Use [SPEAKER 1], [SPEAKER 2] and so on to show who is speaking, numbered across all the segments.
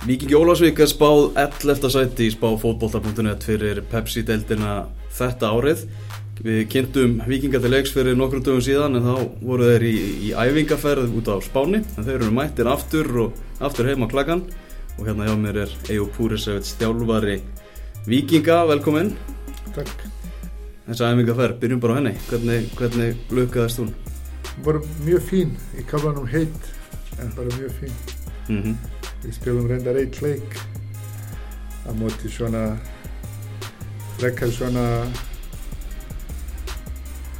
[SPEAKER 1] Vikingi Ólásvík er spáð 11. sæti í spá fótbolta.net fyrir Pepsi-deildina þetta árið. Við kynntum Vikinga til leiks fyrir nokkrum dögum síðan en þá voru þeir í, í æfingaferð út á Spáni en þeir eru mættir aftur og aftur heim á klakkan og hérna hjá mér er Ejó Púrisevits stjálfari Vikinga, velkomin.
[SPEAKER 2] Takk.
[SPEAKER 1] Þessa æfingaferð, byrjum bara á henni. Hvernig, hvernig lukaðist hún?
[SPEAKER 2] Bara mjög fín, í kablanum heitt en bara mjög fín.
[SPEAKER 1] Mm -hmm.
[SPEAKER 2] Við spilum reyndar eitt leik á móti svona frekar svona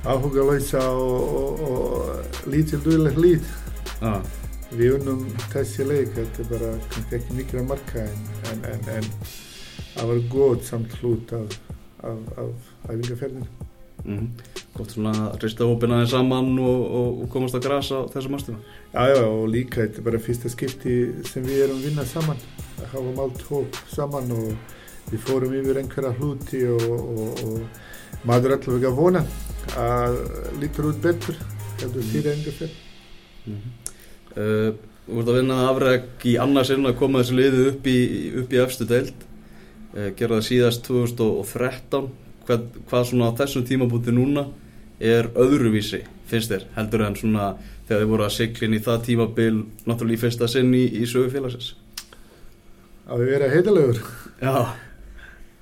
[SPEAKER 2] áhugalöysa og, og, og lítil duðleg lít.
[SPEAKER 1] ah.
[SPEAKER 2] Við unnum þessi leik, þetta er bara kannski ekki mikil að marka en, en, en, en það var góð samt hlut af æfingarferðinu.
[SPEAKER 1] Mm -hmm. Gott svona að rista hópina þeir saman og, og, og komast að grasa á þessum ástöðum.
[SPEAKER 2] Já, já, og líka þetta er bara fyrsta skipti sem við erum vinna saman. Það hafum allt hóp saman og við fórum yfir einhverja hluti og, og, og maður allavega að vona að lítur út betur heldur fyrir engaferð.
[SPEAKER 1] Mm -hmm. uh, Þú vart að vinna afreg í annarsinn að koma þessu liðu upp í, í efstu deild. Uh, Gerða það síðast 2013. Hvað, hvað svona á þessum tímabúti núna er öðruvísi, finnst þér, heldur en svona þegar þið voru að siglin í það tímabil náttúrulega í fyrsta sinn í, í sögu félagsins?
[SPEAKER 2] Að við vera heitalegur.
[SPEAKER 1] Já.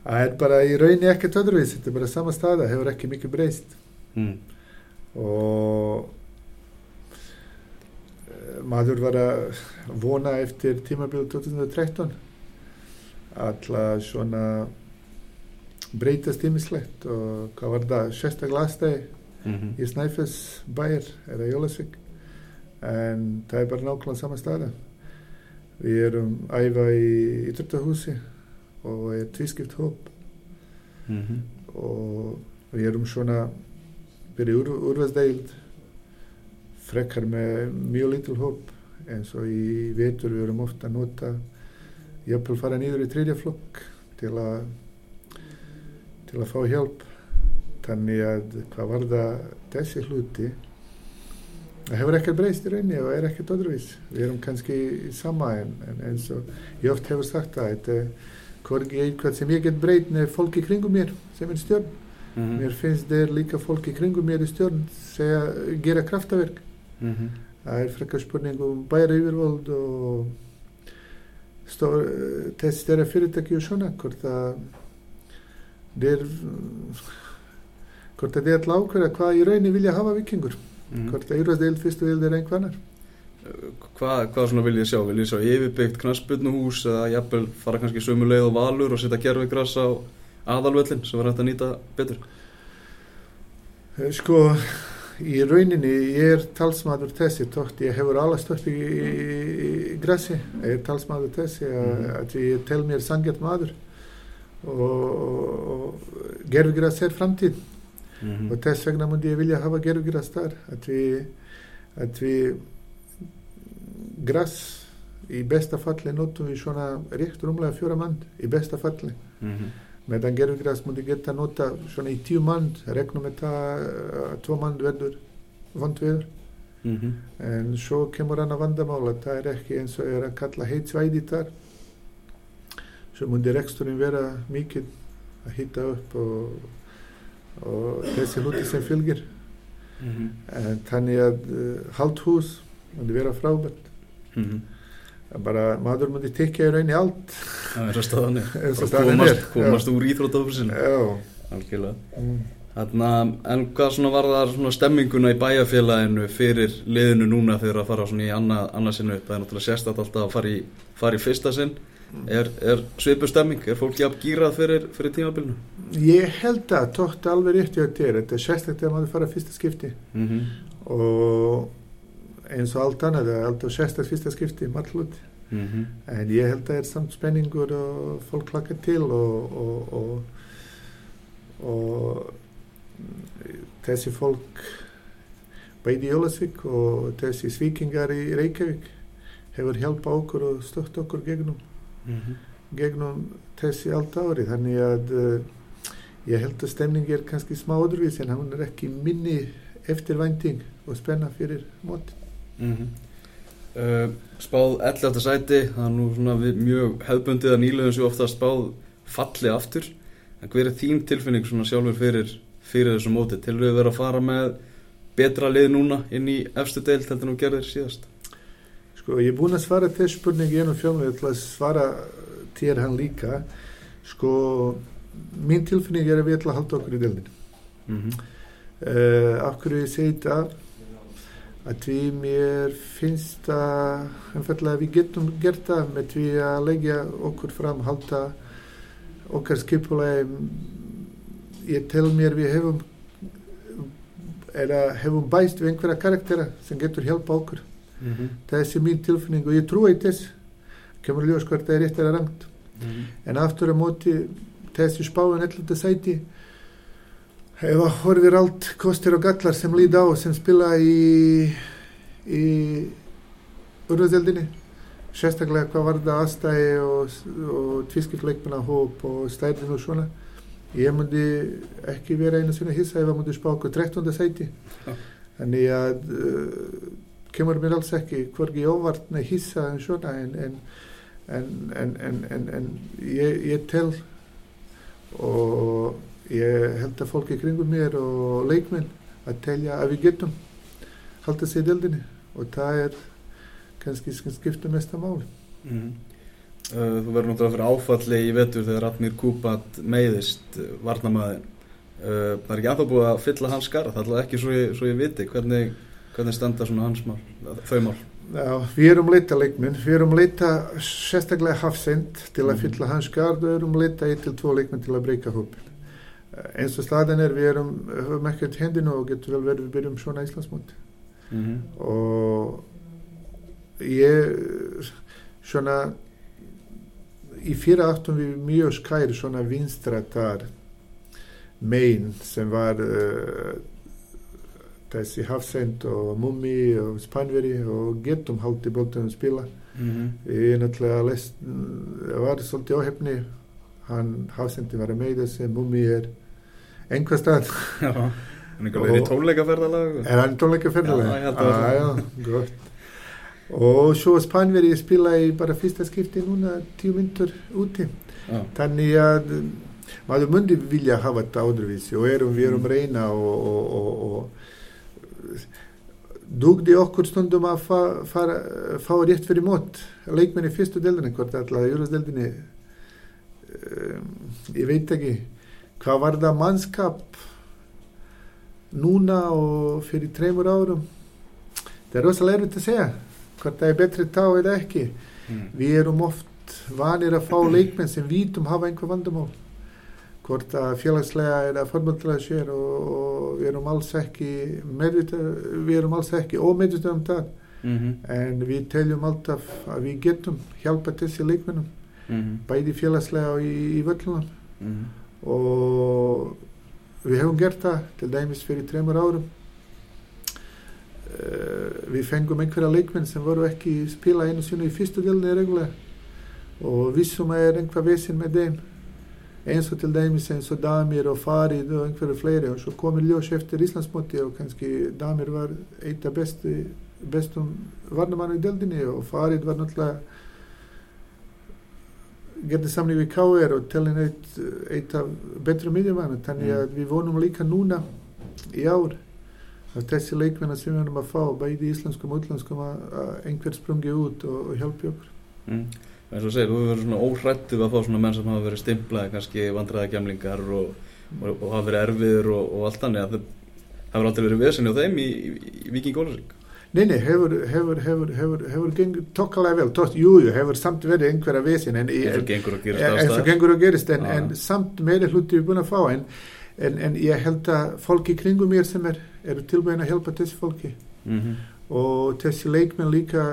[SPEAKER 2] Það er bara í rauninni ekkert öðruvís, þetta er bara sama staða, hefur ekki mikið breyst.
[SPEAKER 1] Mm.
[SPEAKER 2] Og maður var að vona eftir tímabil 2013 alltaf svona breytast ýmislegt og hvað var það, sérstaklega aðstæði
[SPEAKER 1] Mm -hmm.
[SPEAKER 2] í Snæfells bæir eða Jólasvík en það er bara nákvæmlega sama staða við erum æfa í Ítrutahúsi og er tvískipt hóp
[SPEAKER 1] Mm -hmm.
[SPEAKER 2] og við erum svona fyrir úr, úrvæðsdeild frekkar með mjög lítil hóp eins og í vetur við erum ofta að nota jafnvel fara nýður í tredja flokk til að til að fá hjálp þannig að hvað var það þessi hluti það hefur ekkert breyst í rauninni og er ekkert öðruvís við erum kannski sama en, en eins og ég oft hefur sagt það er eitthvað sem ég get breyt með fólki kringum mér sem er stjórn
[SPEAKER 1] Mm -hmm.
[SPEAKER 2] mér finnst þeir líka fólki kringum mér í stjórn segja, gera kraftaverk
[SPEAKER 1] Mm -hmm.
[SPEAKER 2] það er frekar spurning um bæra yfirvöld og þess þeirra fyrirtæki og svona hvort að þeir hvort þeir ætla að ákveða hvað í rauninni vilja hafa vikingur
[SPEAKER 1] Mm.
[SPEAKER 2] hvort að yrðast fyrstu vil þeir einhvernar
[SPEAKER 1] Hvað, hvað svona vil ég sjá? Vil ég sjá yfirbyggt knasputnuhús eða jafnvel fara kannski sömu leið og valur og setja gerfigras á aðalvöllin sem var hægt að nýta betur?
[SPEAKER 2] Eh, Sko, í rauninni ég er talsmaður þessi tótt, ég hefur alast upp í, í, í grassi, ég er talsmaður þessi að,
[SPEAKER 1] Mhm.
[SPEAKER 2] að ég tel mér sangjart maður og, og, gerfugras er framtíð
[SPEAKER 1] Mm -hmm.
[SPEAKER 2] og þess vegna myndi ég vilja hafa gerfugras þar, að við, að við gras í besta falli notum við svona rétt rúmlega fjóra mann í besta falli
[SPEAKER 1] Mm -hmm.
[SPEAKER 2] meðan gerfugras myndi geta nota svona í tíu mann, regnum með það að tvo mann verður vond viður
[SPEAKER 1] Mm -hmm.
[SPEAKER 2] en svo kemur hann að vandamála það er ekki eins og er að kalla heit svæði þar svo myndi reksturinn vera mikið að hýta upp og, og þessi hluti sem fylgir
[SPEAKER 1] Mm -hmm.
[SPEAKER 2] en þannig að uh, haldhús myndi vera frábært
[SPEAKER 1] Mm -hmm.
[SPEAKER 2] bara maður myndi tekja í rauninni allt
[SPEAKER 1] Það er að staðan er. komast, úr íþróttafusinu.
[SPEAKER 2] Já.
[SPEAKER 1] Algjörlega.
[SPEAKER 2] Mm.
[SPEAKER 1] Þarna, en hvað svona var það svona stemminguna í bæjarfélaginu fyrir liðinu núna þegar að fara svona í annað, annað sinni upp? Það er náttúrulega sérstætt alltaf að fara í, fara í fyrsta sinn. Er, er svipu stemming? Er fólk jafn gýrað fyrir, fyrir tímabilinu?
[SPEAKER 2] ég held að tótt alveg rétt hjá þér þetta er sérstaklega að maður fara fyrsta skipti
[SPEAKER 1] Mm -hmm.
[SPEAKER 2] og eins og allt annað er alltaf sérstaklega fyrsta skipti all hluti
[SPEAKER 1] Mm -hmm.
[SPEAKER 2] en ég held að það er samt spenningur og fólk hlaka til og, og, og, og þessi fólk bæði í Jólasvík og þessi svíkingar í Reykjavík hefur hjálpa okkur og stökt okkur gegnum,
[SPEAKER 1] Mm -hmm.
[SPEAKER 2] gegnum þessi allt ári þannig að uh, ég held að stemning er kannski smá öðruvís en hann er ekki minni eftirvænting og spenna fyrir mót
[SPEAKER 1] Mm -hmm. uh, spáð 11. sæti það er nú svona mjög hefbundið að nýluðum sem ofta spáð falli aftur en hver er þín tilfinning svona sjálfur fyrir, fyrir þessu móti til við vera að fara með betra lið núna inn í efstu deilt heldur nú gerðir síðast
[SPEAKER 2] Sko, ég er búinn að svara þessu spurningi ennum fjölum, ég ætla að svara þér hann líka. Sko, mín tilfinning er að við ætla að halda okkur í deildinu.
[SPEAKER 1] mm -hmm.
[SPEAKER 2] Uh, af hverju ég segi þetta að því mér finnst að einfallega við getum gert það með því að leggja okkur fram halda okkar skipulega ég tel mér við hefum hefum bæst við einhverja karaktera sem getur hjálpa okkur
[SPEAKER 1] Mm -hmm.
[SPEAKER 2] þessi mín tilfinning og ég trúi þess kemur ljós hvort það er rétt eða rangt
[SPEAKER 1] Mm -hmm.
[SPEAKER 2] en aftur á móti þessi spáin 11. sæti ef að horfir allt kostir og gallar sem líð á sem spila í í urðazeldinni sérstaklega hvað var það aðstæði og, og tvískipleikmina hóp og stærðin og svona ég myndi ekki vera einu svona hissa ef að myndi spá okkur 13. sæti þannig að uh, kemur mér alls ekki hvorki óvart með hissa en svona en, en en, en, ég, ég tel og ég held að fólki kringum mér og leikminn að telja að við getum halda sig í deldinni og það er kannski sem skipta mesta máli
[SPEAKER 1] Mm. Uh, þú verður náttúrulega fyrir áfalli í vetur þegar Ratmir Kúpat meiðist uh, varnamæðin uh, það er ekki anþá búið að fylla hans skara það er ekki svo ég, svo ég viti hvernig, hvernig standa svona hans mál þau mál
[SPEAKER 2] Já, við erum leita leikminn, við erum leita sérstaklega hafsend til að
[SPEAKER 1] Mhm.
[SPEAKER 2] fylla hans skard og erum leita eitt til tvo leikminn til að breyka hópin. Eins og staðan er, við erum, höfum ekkert hendinu og getur vel verið við byrjum svona Íslandsmóti.
[SPEAKER 1] mm -hmm.
[SPEAKER 2] og ég svona í fyrra áttum við mjög skær svona vinstratar megin sem var uh, þessi Hafsend og Mummi og Spanveri og getum haldi bóltanum spila
[SPEAKER 1] Mm -hmm.
[SPEAKER 2] ég náttúrulega lest, var svolítið áhefni hann Hafsendi var að meida sem Mummi er einhver stað
[SPEAKER 1] Já, en eitthvað verið í
[SPEAKER 2] Og-
[SPEAKER 1] tónleikaferðalag
[SPEAKER 2] Er hann tónleika
[SPEAKER 1] Já,
[SPEAKER 2] ferðilega?
[SPEAKER 1] ég held að það
[SPEAKER 2] ah, já, gott. Og svo Spanveri spila í bara fyrsta skipti núna tíu myndur úti.
[SPEAKER 1] Já,
[SPEAKER 2] Þannig að um, maður myndi vilja hafa þetta áðurvísi og erum við erum
[SPEAKER 1] Mm.
[SPEAKER 2] reyna og, og, og, og dugdi okkur stundum að fa, fara, fá rétt fyrir mót leikmenni fyrstu deldinni, hvort alltaf júrasdeldinni um, ég veit ekki. Hvað var það mannskap núna og fyrir treymur árum? Það er rosalega erfitt að segja hvort það er betri tá eða ekki.
[SPEAKER 1] Mm.
[SPEAKER 2] við erum oft vanir að fá leikmenn sem vítum hafa einhver vandamál hvort að félagslega eða formöldilega sér og, og við erum alls ekki meðvita, við erum alls ekki ómeðvita um það
[SPEAKER 1] Mm -hmm.
[SPEAKER 2] en við teljum alltaf að við getum hjálpa þessi leikmennum
[SPEAKER 1] Mm -hmm.
[SPEAKER 2] bæði félagslega og í, í völlunum
[SPEAKER 1] Mm -hmm.
[SPEAKER 2] og við hefum gert það til dæmis fyrir tremur árum uh, við fengum einhverja leikmenn sem voru ekki spila einu sinu í fyrstu delni regular og vissum að er einhver vesin með þeim eins og til dæmis eins og Damir og Farid og einhverju fleiri og svo komir ljós eftir Íslandsmóti og kannski Damir var eitt af besti, bestum varnamannu í deldinni og Farid var náttúrulega gerði samling við KR og telin eitt, eitt af betru miðjumannu þannig
[SPEAKER 1] Mm.
[SPEAKER 2] að við vonum líka núna í ár að þessi leikmennar sem við erum að fá bæði íslenskum og útlenskum að einhver sprungi út og, og hjálpi okkur
[SPEAKER 1] Mm. Eins og segir, þú hefur verið svona óhrættið að fá svona menn sem hafa verið stimplaði kannski vandræðagjamlingar og, og, og hafa verið erfiður og, og allt þannig að það hefur aldrei verið vesinni á þeim í, í, í Viking Ólarsvík
[SPEAKER 2] Nei, nei, hefur, hefur, hefur, hefur, hefur gengið tokkalega vel, tótt, jú, jú, hefur samt verið einhverja vesin en,
[SPEAKER 1] eins og gengur
[SPEAKER 2] og gerist en, en samt meiri hluti við búin að fá en, en, en ég held að fólki kringum mér sem er, eru tilbúin að hjálpa þessi fólki.
[SPEAKER 1] Mm -hmm.
[SPEAKER 2] og þessi leikmenn líka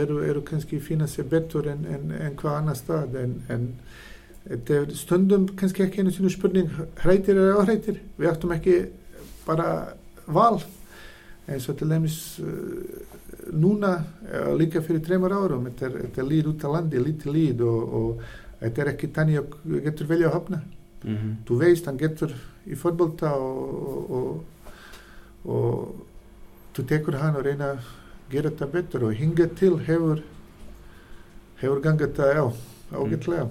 [SPEAKER 2] eru, eru kannski finna sér betur en, en, en hvað annar stað en, en þetta er stundum kannski ekki einu sinu spurning hrætir eða áhrætir við áttum ekki bara val. Eins og til dæmis uh, núna uh, líka fyrir tremur árum þetta er, líð út á landi, lítið líð og, þetta er ekki tannig að getur velja að hafna.
[SPEAKER 1] Mm -hmm.
[SPEAKER 2] þú veist, hann getur í fótbolta og, og, og, og þú tekur hann og reyna gera þetta betur og hinga til hefur hefur gangið þetta, já, ágætlega.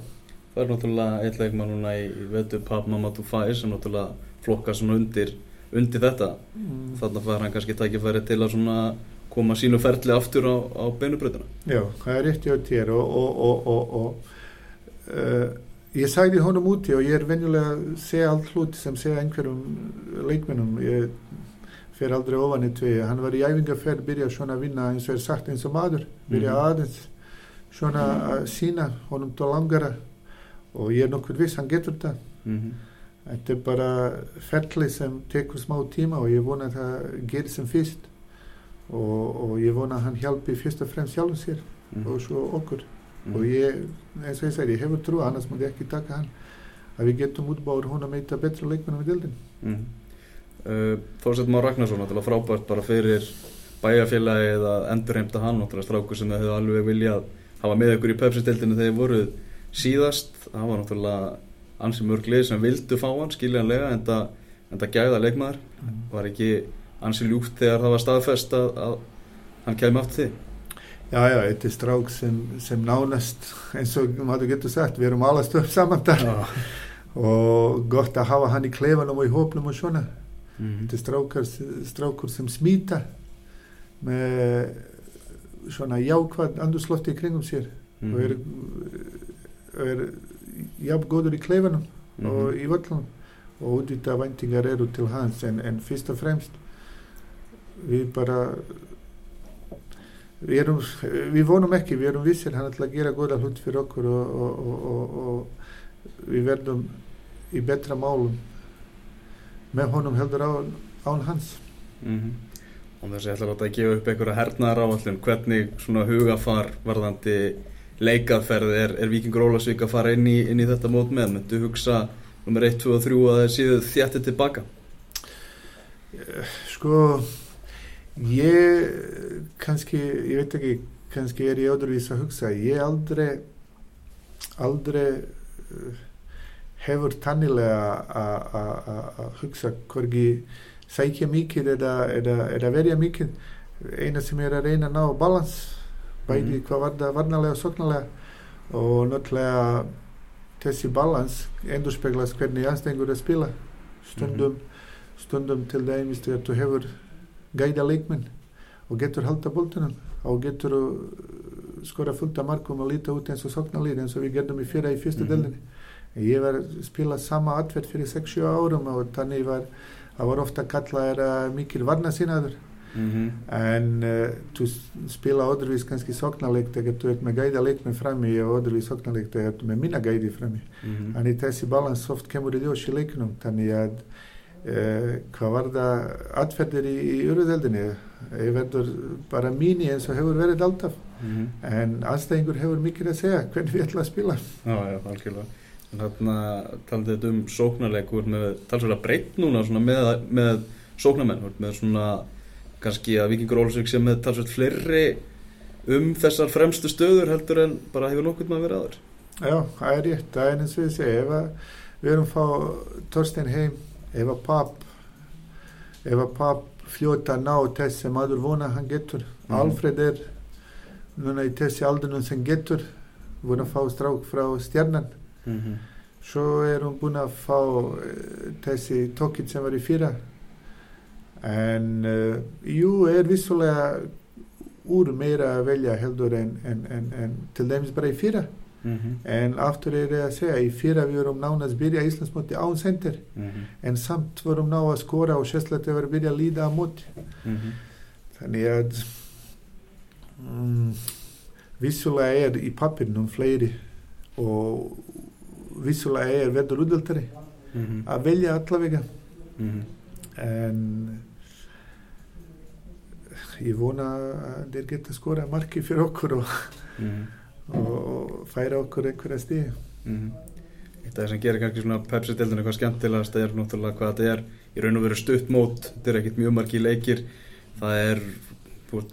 [SPEAKER 1] Það er náttúrulega eitt leikmann núna í, vetu Pap Mamadou Fai sem náttúrulega flokka svona undir, undir þetta.
[SPEAKER 2] Mm.
[SPEAKER 1] þannig að hann kannski tækifæri til að svona koma sínu ferli aftur á, á beinubröðuna
[SPEAKER 2] Já, það er rétt hjá þér og, og, og, og, og uh, ég sæði honum úti og ég er venjulega að segja allt hlut sem segja einhverjum leikmennum ég fer aldrei ofan í tvið hann var í æfingarferð, byrja svona að vinna eins og er sagt eins og maður, byrja
[SPEAKER 1] Mhm.
[SPEAKER 2] aðeins svona að sína honum til langara. Og ég er nokkur viss, hann getur þetta
[SPEAKER 1] mm -hmm.
[SPEAKER 2] þetta er bara ferli sem tekur smá tíma og ég vona að það gerir sem fyrst. Og, og ég vona að hann hjálpi fyrst og fremst sjálfum sér og svo okkur.
[SPEAKER 1] Mhm.
[SPEAKER 2] og ég, eins og ég segi, ég hefur trú annars múti ekki taka hann. Að við getum útbáður hún að meita betra leikmennum í dildin
[SPEAKER 1] mm uh, Þórsett Már Ragnarsson náttúrulega frábært bara fyrir bæjarfélagið að endurheimta hann náttúrulega strákur sem þau hefðu alveg viljað hafa með ykkur í Pepsi-dildinu þegar voruð síðast. Það var náttúrulega ansi mörg lið sem vildu fá hann skiljanlega en það, gæða leikmaður. Var ekki ansi ljúft þegar það var staðfest að, að hann kemi aftur þið
[SPEAKER 2] Já, já, þetta er strák sem, sem nánast eins og maður getur sagt, við erum alla stöð saman þar.
[SPEAKER 1] Já.
[SPEAKER 2] og gott að hafa hann í klefanum og í hópnum og svona
[SPEAKER 1] Mm
[SPEAKER 2] þetta er strákur sem smíta með svona jákvæð andurslótti í kringum sér
[SPEAKER 1] Mhm.
[SPEAKER 2] og er, er jafn góður í klefanum
[SPEAKER 1] Mhm.
[SPEAKER 2] og í völlunum og útvíta væntingar eru til hans en, en fyrst og fremst við bara við, erum, við vonum ekki, við erum vissir hann ætla að gera góða hlut fyrir okkur og, og, og, og, og við verðum í betra málum með honum heldur á, án hans.
[SPEAKER 1] Mm -hmm. og þess að ég ætla að gefa upp einhverja hernaðar áallun hvernig svona hugafar varðandi leikaðferð er, er Víkingur Ólasvík að fara inn í, inn í þetta mót með? Myndu hugsa nummer 1, 2 og 3 að það séu þjætti tilbaka
[SPEAKER 2] sko ég kannski, ég veit ekki kannski er ég öðruvís að hugsa. Ég aldrei aldrei uh, hefur tannilega að hugsa hvergi sækja mikið eða, eða, eða verja mikið eina sem er að reyna að ná balans bæði
[SPEAKER 1] Mhm.
[SPEAKER 2] hvað var það varnalega og sóknarlega og náttúrulega þessi balans endur speglast hvernig anstengur að spila stundum stundum til dæmis þegar þú hefur gæða leikmenn og getur halda boltunum og getur uh, skora fullt af markum og líta út eins og sóknarlið eins og við gerðum í fyrra í fyrstu
[SPEAKER 1] Mhm.
[SPEAKER 2] mm -hmm. Ég var að spila sama atverð fyrir 6-7 árum og þannig var það var ofta kallað er mikil varnasinaður
[SPEAKER 1] mm -hmm.
[SPEAKER 2] en uh, þú spila öðruvís kannski sóknarleik þegar þú ert með gæða leikmenn frammi og öðruvís sóknarleik þegar þú ert með minna gæði frammi.
[SPEAKER 1] Mm -hmm.
[SPEAKER 2] Þannig þessi balans oft kemur í ljós í leiknum þannig að uh, hvað var það atferðir í, í öruðeldinni ég verður bara mín eins og hefur verið alltaf.
[SPEAKER 1] Mm
[SPEAKER 2] en anstæðingur hefur mikið að segja hvernig við ætlum að spila.
[SPEAKER 1] Já, já, algjörlega en þarna talandi þetta um sóknarleikur með talsverða breytt núna svona með, með sóknarmenn með svona kannski að Víkingur Ólasvík sem með talsvert fleiri um þessar fremstu stöður heldur en bara hefur nokkuð maður verið aður
[SPEAKER 2] Já, það er rétt, það er eins og ég segi ef við erum fá Torstein heim ef að papp ef að papp fljóta ná þess sem aður vona hann getur.
[SPEAKER 1] Mhm.
[SPEAKER 2] Alfred er núna í þessi aldunum sem getur að fá strák frá stjarnan
[SPEAKER 1] mm -hmm.
[SPEAKER 2] Svo er hún búin að fá uh, þessi tókitt sem var í fyrra. En uh, jú, er vissulega úr meira að velja heldur en, en, en, en til dæmis bara í fyrra.
[SPEAKER 1] Mm -hmm.
[SPEAKER 2] En aftur er ég að segja, í fyrra við vorum nánast byrja Íslandsmóti án sendir.
[SPEAKER 1] Mm -hmm.
[SPEAKER 2] En samt vorum ná að skora og sérslega til að vera byrja að líða á móti.
[SPEAKER 1] Mm -hmm.
[SPEAKER 2] Þannig að mm, vissulega er í pappirnum fleiri og vissulega er verður útveltari
[SPEAKER 1] Mm -hmm.
[SPEAKER 2] að velja allavega
[SPEAKER 1] Mm -hmm.
[SPEAKER 2] en ég vona að þeir geta skora marki fyrir okkur og,
[SPEAKER 1] Mm -hmm.
[SPEAKER 2] og, og færa okkur einhverja stíð
[SPEAKER 1] -hmm. Eitt af það sem gerir kannski svona Pepsi-deildinu eitthvað skemmtilegast er náttúrulega hvað þetta er í raun og veru stutt mót, þetta er ekkit mjög margi leikir það er,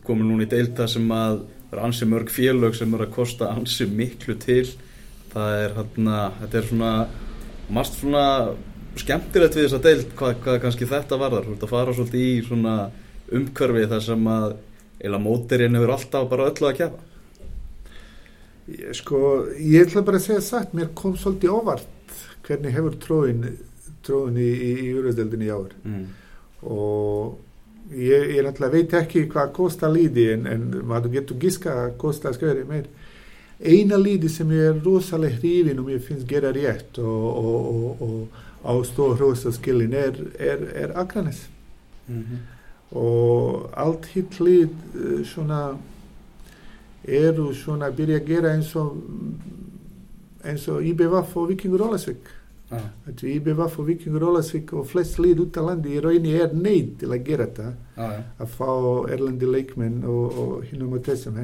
[SPEAKER 1] komin núna í deilta sem að það er ansi mörg félög sem er að kosta ansi miklu til það er hérna, þetta er svona margt svona skemmtilegt við þessa deild hvað, hvað kannski þetta varðar, þú ert að fara svolítið í svona umhverfi þar sem að eila mótirinn hefur alltaf bara öllu að kjafa
[SPEAKER 2] Ég, sko, ég ætla bara að segja satt, mér kom svolítið óvart hvernig hefur tróin, tróin í, í, í úrvæðsdeldinni í ár
[SPEAKER 1] mm.
[SPEAKER 2] og ég, ég veit ekki hvað Kosta líði en, en maður getur giska að Kosta skjöri meir. Eina líði sem ég er rosalega hrifin og mér finnst gera rétt og, og, og, og á stóð hrósa skilin er, er, er Akranes
[SPEAKER 1] Mm -hmm.
[SPEAKER 2] og allt hitt lið eh, svona eru svona að byrja að gera eins og eins og IBVF og Vikingur Ólasvík
[SPEAKER 1] ah.
[SPEAKER 2] Þetta IBVF og Vikingur Ólasvík og flest lið út af landi í rauninni er neitt til að gera þetta
[SPEAKER 1] Ah, ja.
[SPEAKER 2] að fá erlendi leikmenn og, og hinnum og þessum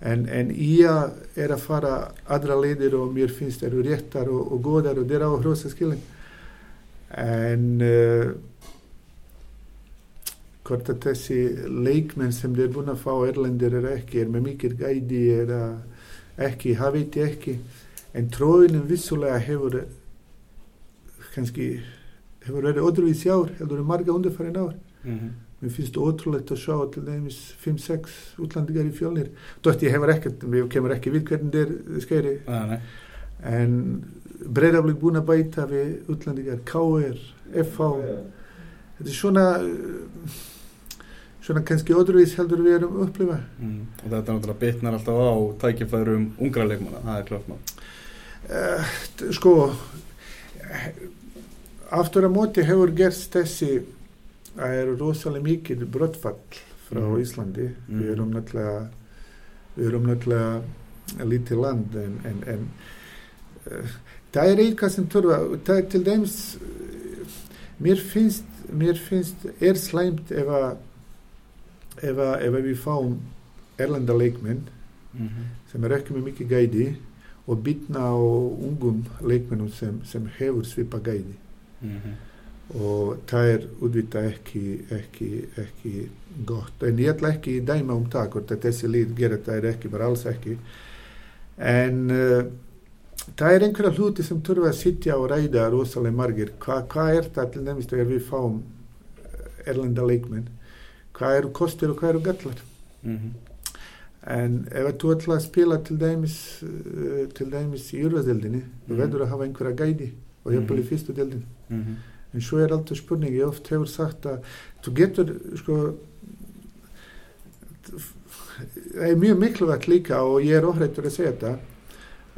[SPEAKER 2] en, en, IA er að fara aðra leiðir og mér finnst það eru réttar og, og góðar og þeir á hrósa skilin en uh, hvort að þessi leikmenn sem þeir búin að fá erlendir er ekki, er með mikil gædi er ekki, það veit ég ekki. En tróðinum vissulega hefur kannski hefur verið öðruvísi ár heldur en marga undirfærin ár.
[SPEAKER 1] Mm -hmm.
[SPEAKER 2] Mér finnst ótrúlegt að sjá til dæmis 5-6 útlandingar í fjölnir. Dótt ég hefur ekkert, við kemur ekki við hvernig þeir skeri.
[SPEAKER 1] Nei.
[SPEAKER 2] en breyðaflik búin að bæta við útlandingar, KR, FH þetta er svona svona kannski öðruvís heldur við erum upplifa.
[SPEAKER 1] Mm. og þetta náttúrulega bitnar alltaf á tækifærum ungra leikmanna, það er klart mál.
[SPEAKER 2] Uh, sko aftur að móti hefur gerst þessi að eru rosalega mikið brottfall frá
[SPEAKER 1] Mhm.
[SPEAKER 2] Íslandi
[SPEAKER 1] Mhm.
[SPEAKER 2] við erum náttúrulega við erum náttúrulega lítið land en, en, en uh, það er eitthvað sem þurfa það er til dæmis uh, mér finnst, mér finnst er slæmt ef að ef, að, ef við fáum erlenda leikmenn
[SPEAKER 1] mm -hmm.
[SPEAKER 2] sem er ekki með mikið gæði og bitna á ungum leikmennum sem, sem hefur svipa gæði
[SPEAKER 1] Mm -hmm.
[SPEAKER 2] Og það er útvita ekki, ekki, ekki gott en ég ætla ekki að dæma um það hvort að þessi lið gera það er ekki, bara alls ekki en uh, það er einhverja hluti sem þurfa að sitja og ræða rosalega margir Hva, hvað er það til dæmis þegar við fáum erlenda leikmenn hvað eru kostir og hvað eru gallar
[SPEAKER 1] Mm -hmm.
[SPEAKER 2] En ef þú ætla að spila til dæmis, uh, til dæmis í urvaðsdeldinni, þú
[SPEAKER 1] Mhm.
[SPEAKER 2] verður að hafa einhverja gædi og jafnvel í
[SPEAKER 1] Mhm.
[SPEAKER 2] fyrstu deldin.
[SPEAKER 1] Mm -hmm.
[SPEAKER 2] En svo er alltaf spurning, ég oft hefur sagt að þú getur, sko, það er mjög mikilvægt líka og ég er óhrættur að segja þetta,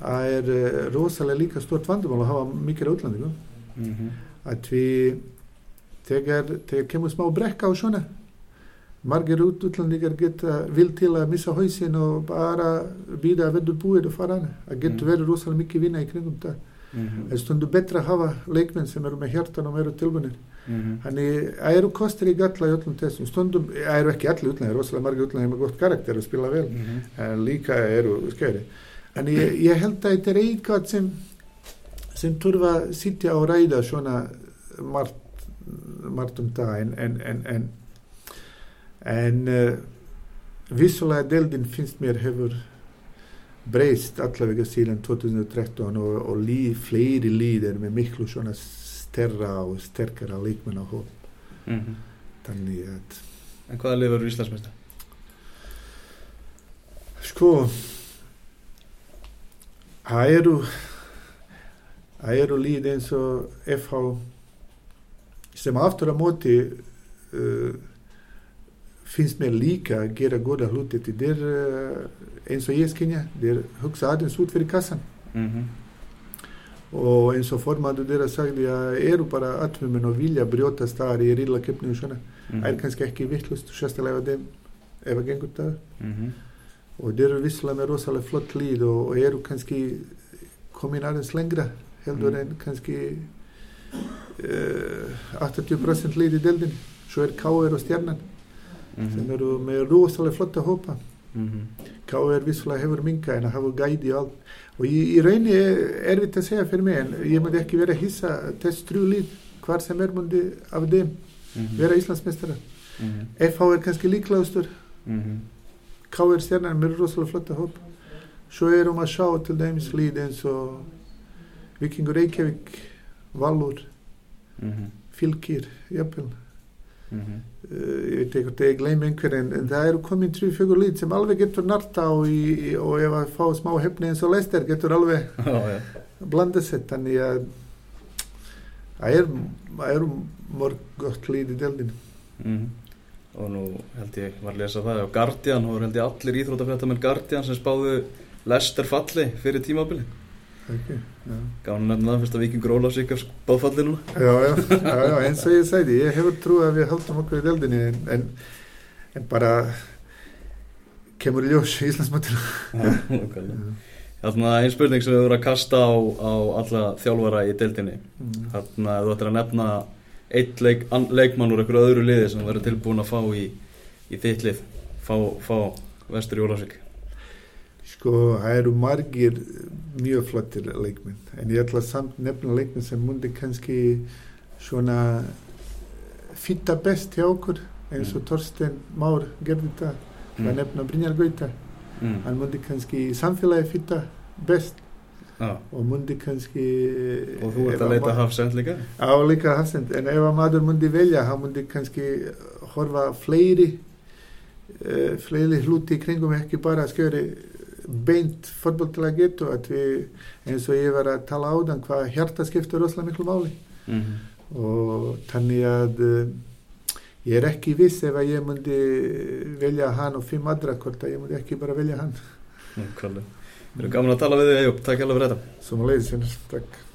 [SPEAKER 2] að er uh, rosalega líka stort vandamál að hafa mikil útlandingum,
[SPEAKER 1] Mm -hmm.
[SPEAKER 2] að við, þegar, þegar kemur smá brekka og svona, margir út útlandingar geta vil til að missa hausin og bara býða að verður búið og fara. Það getur
[SPEAKER 1] Mm.
[SPEAKER 2] verið rosalega mikið vinna í kringum það.
[SPEAKER 1] Mm
[SPEAKER 2] Það er stundu betra að hafa leikmenn sem eru með hjartan og eru tilbunir.
[SPEAKER 1] -hmm.
[SPEAKER 2] Þannig að eru kostir í galla í öllum þessum. Stundum eru ekki allir útlæðir, rosalega margir útlæðir með gott karakter og spila vel.
[SPEAKER 1] Mm -hmm.
[SPEAKER 2] En líka eru skeri. En ég, ég held að þetta er eitthvað sem, sem þurfa að sitja og ræða svona margt, margt um það. En, en, en, en, en uh, vissulega deildin finnst mér hefur breyst allavega síðan 2013 og, og lí, fleiri líðir með miklu svona stærra og sterkara leikmenn á hóp.
[SPEAKER 1] Mm -hmm.
[SPEAKER 2] Þannig að,
[SPEAKER 1] En hvaða lið verður Íslandsmeistar?
[SPEAKER 2] sko, það eru, það eru líð eins og FH sem aftur að móti uh, finnst mér líka að gera góða hluti til þeir uh, eins og ég skynja, þeir hugsa aðeins út fyrir kassan.
[SPEAKER 1] Mm -hmm.
[SPEAKER 2] og eins og formandur þeirra sagði að eru bara atvinnum og vilja brjótast þar í rilla keppni og svona
[SPEAKER 1] Mm
[SPEAKER 2] það er kannski ekki vittlust sérstaklega þeim ef að gengur það
[SPEAKER 1] mm -hmm.
[SPEAKER 2] og þeir eru visslega með rosalega flott líð og, og eru kannski komin aðeins lengra heldur
[SPEAKER 1] Mm.
[SPEAKER 2] en kannski uh, 80% líð í deldin svo er K.R. og Stjarnan sem eru með rosalega flotta hópa
[SPEAKER 1] mm -hmm.
[SPEAKER 2] K.R. visslega hefur minga en að hafa gædi og allt og í, í rauninni er erfitt að segja fyrir mig en ég myndi ekki vera að hissa þess trú líð hvar sem er myndi af þeim vera Íslandsmeistara
[SPEAKER 1] mm -hmm.
[SPEAKER 2] FH er kannski líklaustur
[SPEAKER 1] mm -hmm.
[SPEAKER 2] K.R. Stjarnan með rosalega flotta hóp svo erum að sjá til dæmis líð eins og Vikingur Reykjavík Valur,
[SPEAKER 1] Mm -hmm.
[SPEAKER 2] Fylgir jafnvel
[SPEAKER 1] mm -hmm.
[SPEAKER 2] uh, ég veit ekki hvort ég gleymi einhverjum en það eru komin 3-4 lít sem alveg getur narta á í, og ef að fá smá hefni eins og Leicester getur alveg blanda sér þannig að það er, er mörg gott lít í deldinu
[SPEAKER 1] mm -hmm. og nú held ég var að lesa það og Guardian, og held ég allir íþrótafrættamenn Guardian sem spáðu Leicester falli fyrir tímabili
[SPEAKER 2] okay,
[SPEAKER 1] gáðum nefna það fyrst að Vikingur Ólafsvík er báðfalli núna.
[SPEAKER 2] Já, já, já, já, eins og ég sæti ég hefur trú að við haldum okkur í deldinu en, en, en bara kemur í ljós í Íslandsmáttina
[SPEAKER 1] Þannig að einn spurning sem við vorum að kasta á, á alla þjálfara í deildinni. Mm. þannig að þú ættir að nefna eitt leik, leikmann úr einhverju öðru liði sem verður tilbúin að fá í, í þitt lið fá, fá vestur í Ólarsvík
[SPEAKER 2] Sko, það eru margir mjög flottir leikminn en ég ætla samt nefna leikminn sem múndi kannski svona fitta best hjá okkur eins og mm. Torsten Már gerði þetta mm. að nefna Brynjar Gauta mm. hann múndi kannski í samfélagi fitta best
[SPEAKER 1] ah.
[SPEAKER 2] og múndi kannski
[SPEAKER 1] og þú ert að leita hafsend líka?
[SPEAKER 2] á líka hafsend, en ef að maður múndi velja hann múndi kannski horfa fleiri uh, fleiri hluti í kringum ekki bara að skjöri beint fotboll til að við, eins og ég var að tala á þann hvað hjarta skiptur rosalega miklu máli.
[SPEAKER 1] Mm -hmm.
[SPEAKER 2] og þannig að uh, ég er ekki viss ef að ég myndi velja hann og fimm andra hvort að ég myndi ekki bara velja hann.
[SPEAKER 1] Við erum gaman að tala við þig, Jóp, takk hjálpa fyrir þetta.
[SPEAKER 2] Svo maður leiðis, takk